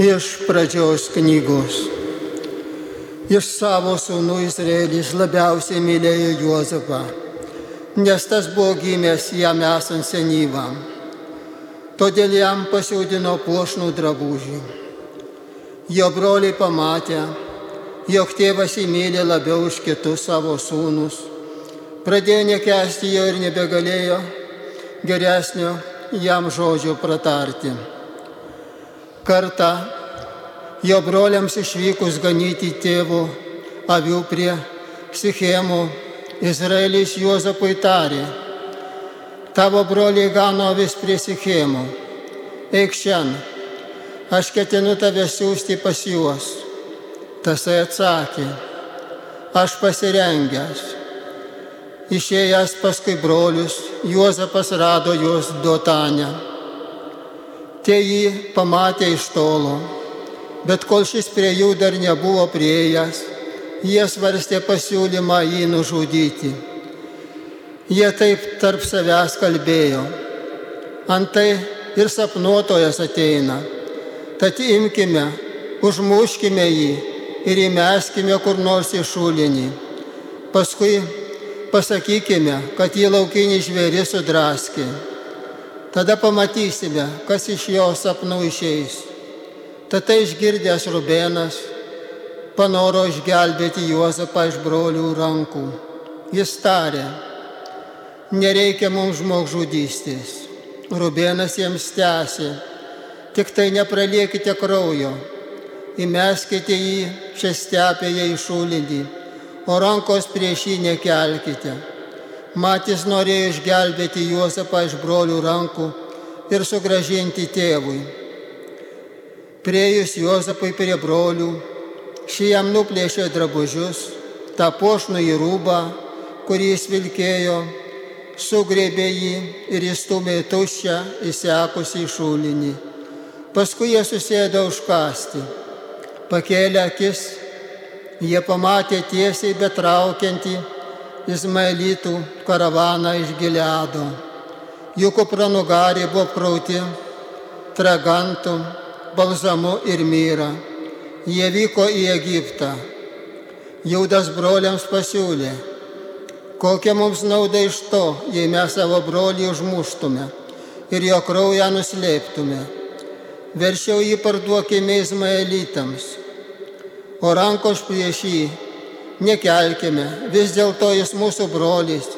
Iš pradžios knygos. Iš savo sūnų Izraelis labiausiai mylėjo Juozapą, nes tas buvo gimęs jam esant senyvam. Todėl jam pasiaudino puošnų drabužį. Jo broliai pamatė, jog tėvas įmylė labiau už kitus savo sūnus. Pradėjo nekesti jo ir nebegalėjo geresnio jam žodžio pratarti. Kartą jo broliams išvykus ganyti tėvų avių prie Sichemų, Izraelis Juozapui tarė, tavo broliai gano vis prie Sichemų, eik šiandien, aš ketinu tave siūsti pas juos. Tasai atsakė, aš pasirengęs. Išėjęs paskui brolius, Juozapas rado juos duotanę. Tie jį pamatė iš tolo, bet kol šis prie jų dar nebuvo prieėjęs, jie svarstė pasiūlymą jį nužudyti. Jie taip tarp savęs kalbėjo. Antai ir sapnuotojas ateina. Tad imkime, užmuškime jį ir įmeskime kur nors į šulinį. Paskui pasakykime, kad jį laukinį žvėrį sudraskė. Tada pamatysime, kas iš jo sapnų išeis. Tada išgirdęs Rubenas panoro išgelbėti Juozapą iš brolių rankų. Jis tarė, nereikia mums žmogžudystės. Rubenas jiems tęsė, tik tai nepraliekite kraujo įmeskite jį šią stepėje į šulinį, o rankos prieš jį nekelkite. Matys norėjo išgelbėti Juozapą iš brolių rankų ir sugražinti tėvui. Priejus Juozapui prie brolių, šį jam nuplėšė drabužius, tą pošnų į rūbą, kurį jis vilkėjo, sugrėbė jį ir įstumė tuščią įsekusi į šulinį. Paskui jie susėdo užkasti. Pakėlė akis, jie pamatė tiesiai betraukiantį Izmaelitų karavaną iš Gileado. Jų kupranugariai buvo prauti tragantų, balzamu ir myra. Jie vyko į Egiptą. Jaudas broliams pasiūlė, kokia mums nauda iš to, jei mes savo brolį užmuštume ir jo kraują nuslėptume. Veršiau jį parduokime Izmaelitams, o rankos prieš jį nekelkime, vis dėlto jis mūsų brolis,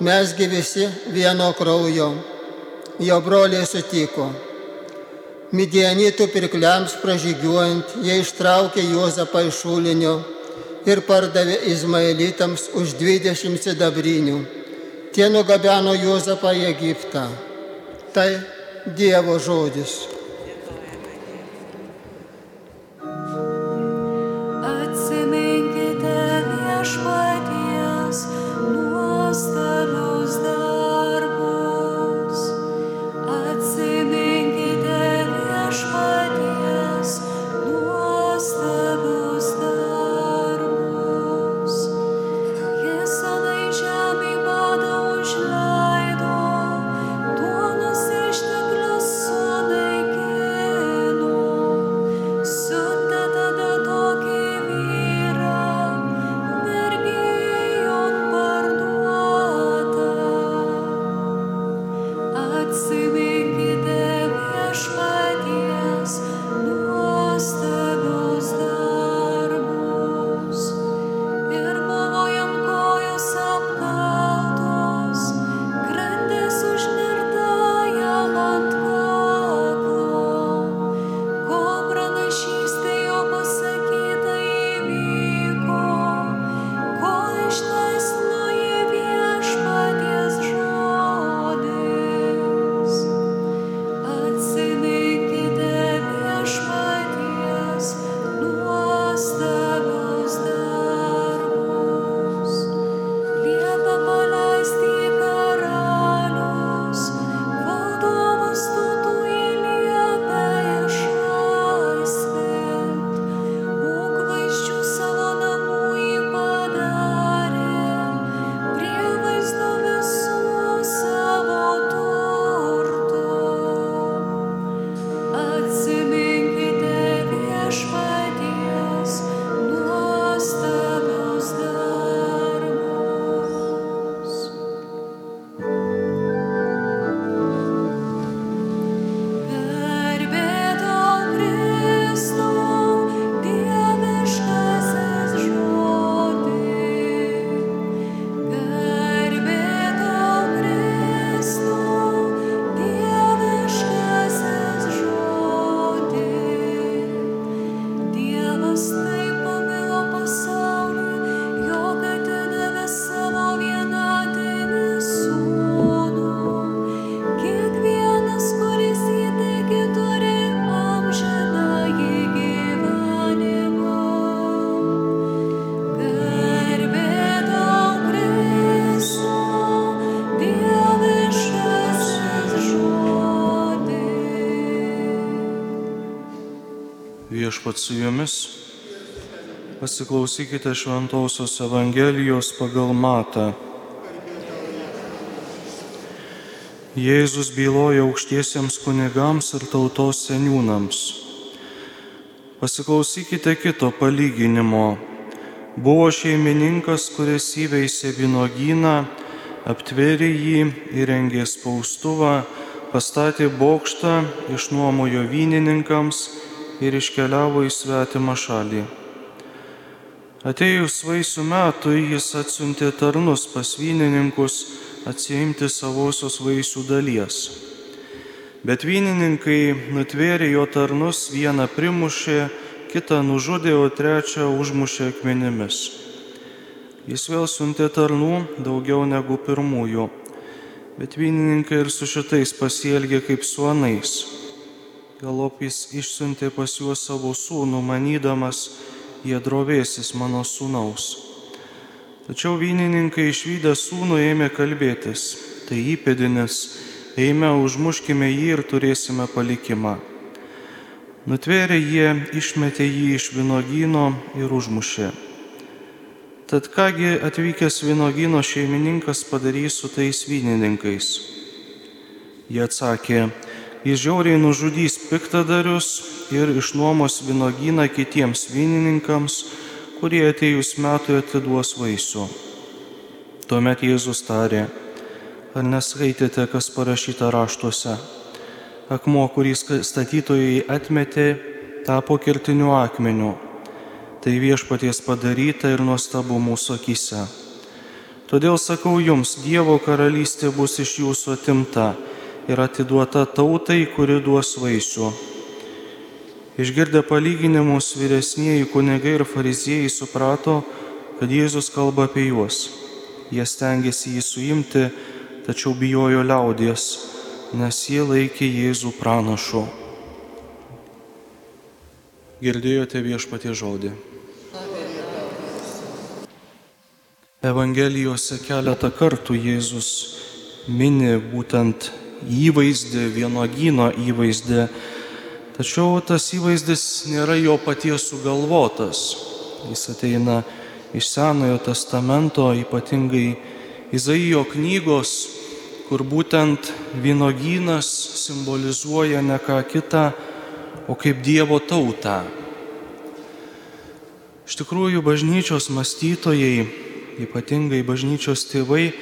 mesgi visi vieno kraujo. Jo broliai sutiko. Midianitų pirkliams pražygiuojant, jie ištraukė Juozapą iš šulinio ir pardavė Izmaelitams už 20 sidabrinių. Tie nugabeno Juozapą į Egiptą. Tai Dievo žodis. Viešpat su jumis. Pasiklausykite Šventojios Evangelijos pagal Matą. Jėzus byloja aukštiesiems kunigams ir tautos seniūnams. Pasiklausykite kito palyginimo. Buvo šeimininkas, kuris įveisė vynogyną, aptvėrė jį, įrengė spaustuvą, pastatė bokštą, išnuomojo vynininkams ir iškeliavo į svetimą šalį. Atėjus vaisių metui jis atsiuntė tarnus pas vynininkus atsiimti savosios vaisių dalies. Bet vynininkai nutvėrė jo tarnus, vieną primušė, kitą nužudė, o trečią užmušė akmenimis. Jis vėl siuntė tarnų daugiau negu pirmųjų, bet vynininkai ir su šitais pasielgė kaip su anais. Galop jis išsiuntė pas juos savo sūnų, manydamas, jie drovėsis mano sūnaus. Tačiau vynininkai išvykę sūnų ėmė kalbėtis, tai įpėdinis, eime užmuškime jį ir turėsime palikimą. Nutvėrė jie, išmetė jį iš vynogyno ir užmušė. Tad kągi atvykęs vynogyno šeimininkas padarys su tais vynininkais? Jie atsakė, jis žiauriai nužudys piktadarius ir išnuomos vynogyną kitiems vynininkams, kurie atėjus metui atiduos vaisių. Tuomet Jėzus tarė, ar neskaitėte, kas parašyta raštuose? Akmuo, kurį statytojai atmetė, tapo kertiniu akmeniu. Tai viešpaties padaryta ir nuostabu mūsų akise. Todėl sakau jums, Dievo karalystė bus iš jūsų atimta ir atiduota tautai, kuri duos vaisių. Išgirdę palyginimus, vyresnieji kunigai ir fariziejai suprato, kad Jėzus kalba apie juos. Jie stengiasi jį suimti, tačiau bijojo liaudies, nes jie laikė Jėzų pranašu. Girdėjote viešpatie žodį. Evangelijose keletą kartų Jėzus mini būtent įvaizdį, vienogyno įvaizdį, tačiau tas įvaizdis nėra jo paties sugalvotas. Jis ateina iš Senojo testamento, ypatingai Izaijo knygos, kur būtent vynogynas simbolizuoja ne ką kitą, o kaip Dievo tautą. Iš tikrųjų, bažnyčios mąstytojai, ypatingai bažnyčios tėvai,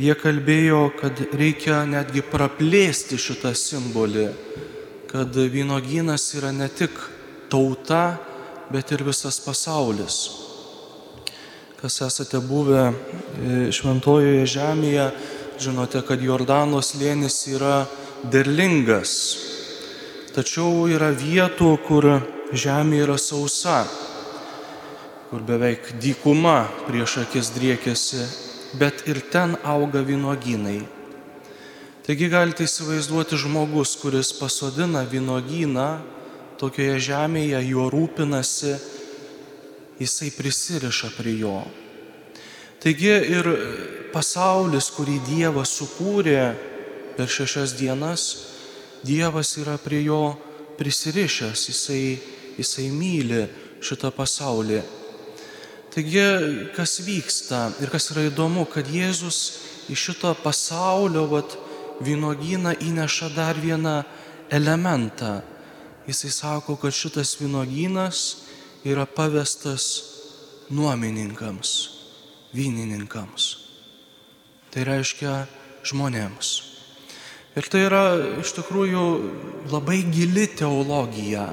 jie kalbėjo, kad reikia netgi praplėsti šitą simbolį, kad vynogynas yra ne tik tauta, bet ir visas pasaulis. Kas esate buvę e, šventojoje žemėje, žinote, kad Jordano slėnis yra derlingas, tačiau yra vietų, kur žemė yra sausa, kur beveik dykuma prieš akis driekėsi, bet ir ten auga vynoginai. Taigi galite įsivaizduoti žmogus, kuris pasodina vynogyną tokioje žemėje, juo rūpinasi, jisai prisiriša prie jo. Taigi ir pasaulis, kurį Dievas sukūrė per šešias dienas, Dievas yra prie jo prisirišęs, jisai, jisai myli šitą pasaulį. Taigi, kas vyksta ir kas yra įdomu, kad Jėzus iš šito pasaulio vat, vynogyną įneša dar vieną elementą. Jisai sako, kad šitas vynogynas yra pavestas nuomininkams vynininkams. Tai reiškia žmonėms. Ir tai yra iš tikrųjų labai gili teologija,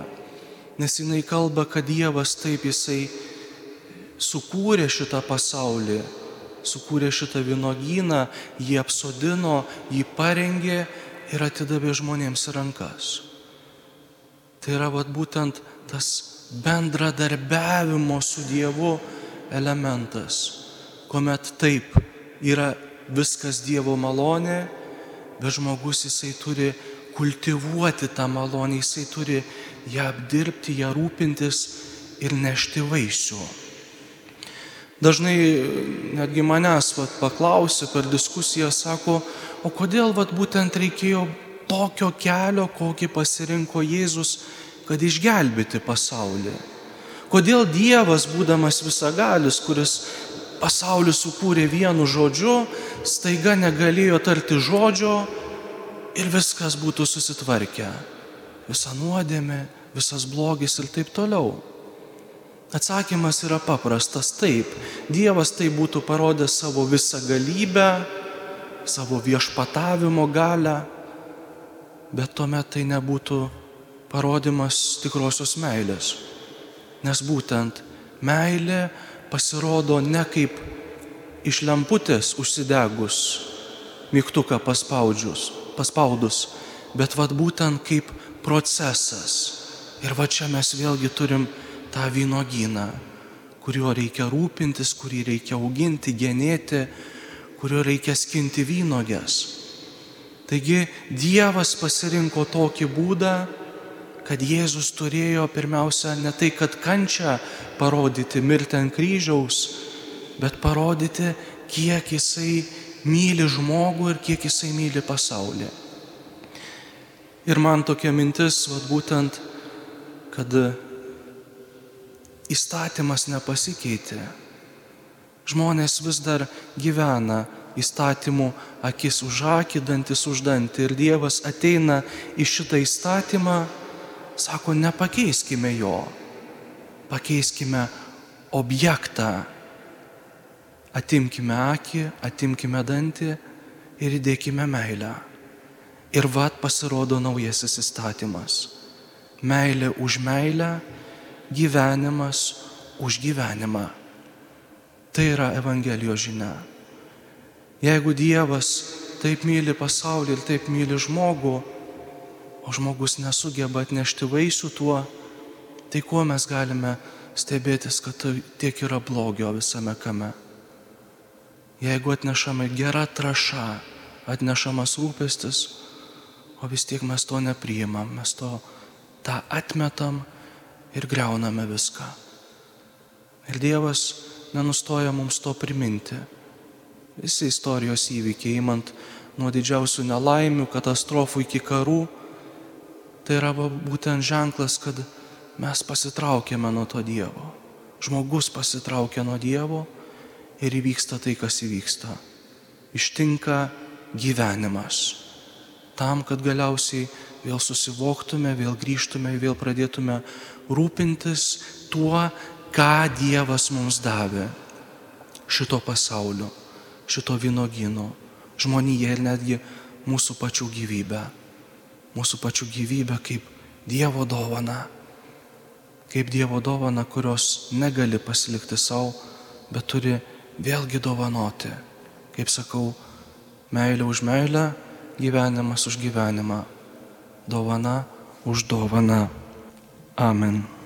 nes jinai kalba, kad Dievas taip jisai sukūrė šitą pasaulį, sukūrė šitą vynogyną, jį apsodino, jį parengė ir atidavė žmonėms rankas. Tai yra vat, būtent tas bendradarbiavimo su Dievu elementas kuomet taip yra viskas Dievo malonė, bet žmogus jisai turi kultivuoti tą malonę, jisai turi ją apdirbti, ją rūpintis ir nešti vaisių. Dažnai netgi manęs vat, paklausė per diskusiją, sako, o kodėl vat, būtent reikėjo tokio kelio, kokį pasirinko Jėzus, kad išgelbėti pasaulį. Kodėl Dievas, būdamas visagalis, kuris pasaulį sukūrė vienu žodžiu, staiga negalėjo tarti žodžio ir viskas būtų susitvarkę. Visa nuodėmė, visas blogis ir taip toliau. Atsakymas yra paprastas taip. Dievas tai būtų parodęs savo visą galybę, savo viešpatavimo galę, bet tuomet tai nebūtų parodimas tikrosios meilės. Nes būtent meilė pasirodo ne kaip iš lemputės užsidegus, mygtuką paspaudus, bet vad būtent kaip procesas. Ir va čia mes vėlgi turim tą vynogyną, kuriuo reikia rūpintis, kurį reikia auginti, genėti, kurio reikia skinti vynogės. Taigi Dievas pasirinko tokį būdą, kad Jėzus turėjo pirmiausia ne tai, kad kančią parodyti mirti ant kryžiaus, bet parodyti, kiek jisai myli žmogų ir kiek jisai myli pasaulį. Ir man tokia mintis, vad būtent, kad įstatymas nepasikeitė. Žmonės vis dar gyvena įstatymų akis už akį, dantis už dantį. Ir Dievas ateina į šitą įstatymą, sako, nepakeiskime jo, pakeiskime objektą. Atimkime akį, atimkime dantį ir įdėkime meilę. Ir vad pasirodo naujasis įstatymas. Meilė už meilę, gyvenimas už gyvenimą. Tai yra Evangelijos žinia. Jeigu Dievas taip myli pasaulį ir taip myli žmogų, o žmogus nesugeba atnešti vaisių tuo, tai kuo mes galime stebėtis, kad tai tiek yra blogio visame kame. Jeigu atnešame gerą trašą, atnešamas rūpestis, o vis tiek mes to nepriimam, mes to tą atmetam ir greuname viską. Ir Dievas nenustoja mums to priminti. Visi istorijos įvykiai, įmant nuo didžiausių nelaimių, katastrofų iki karų, tai yra būtent ženklas, kad mes pasitraukėme nuo to Dievo. Žmogus pasitraukia nuo Dievo ir įvyksta tai, kas įvyksta. Ištinka gyvenimas. Tam, kad galiausiai vėl susivoktume, vėl grįžtume, vėl pradėtume rūpintis tuo, ką Dievas mums davė. Šito pasaulio, šito vynogino, žmonėje ir netgi mūsų pačių gyvybę. Mūsų pačių gyvybę kaip Dievo dovana. Kaip Dievo dovana, kurios negali pasilikti savo, bet turi vėlgi dovanoti. Kaip sakau, meilė už meilę, gyvenimas už gyvenimą, dovana už dovaną. Amen.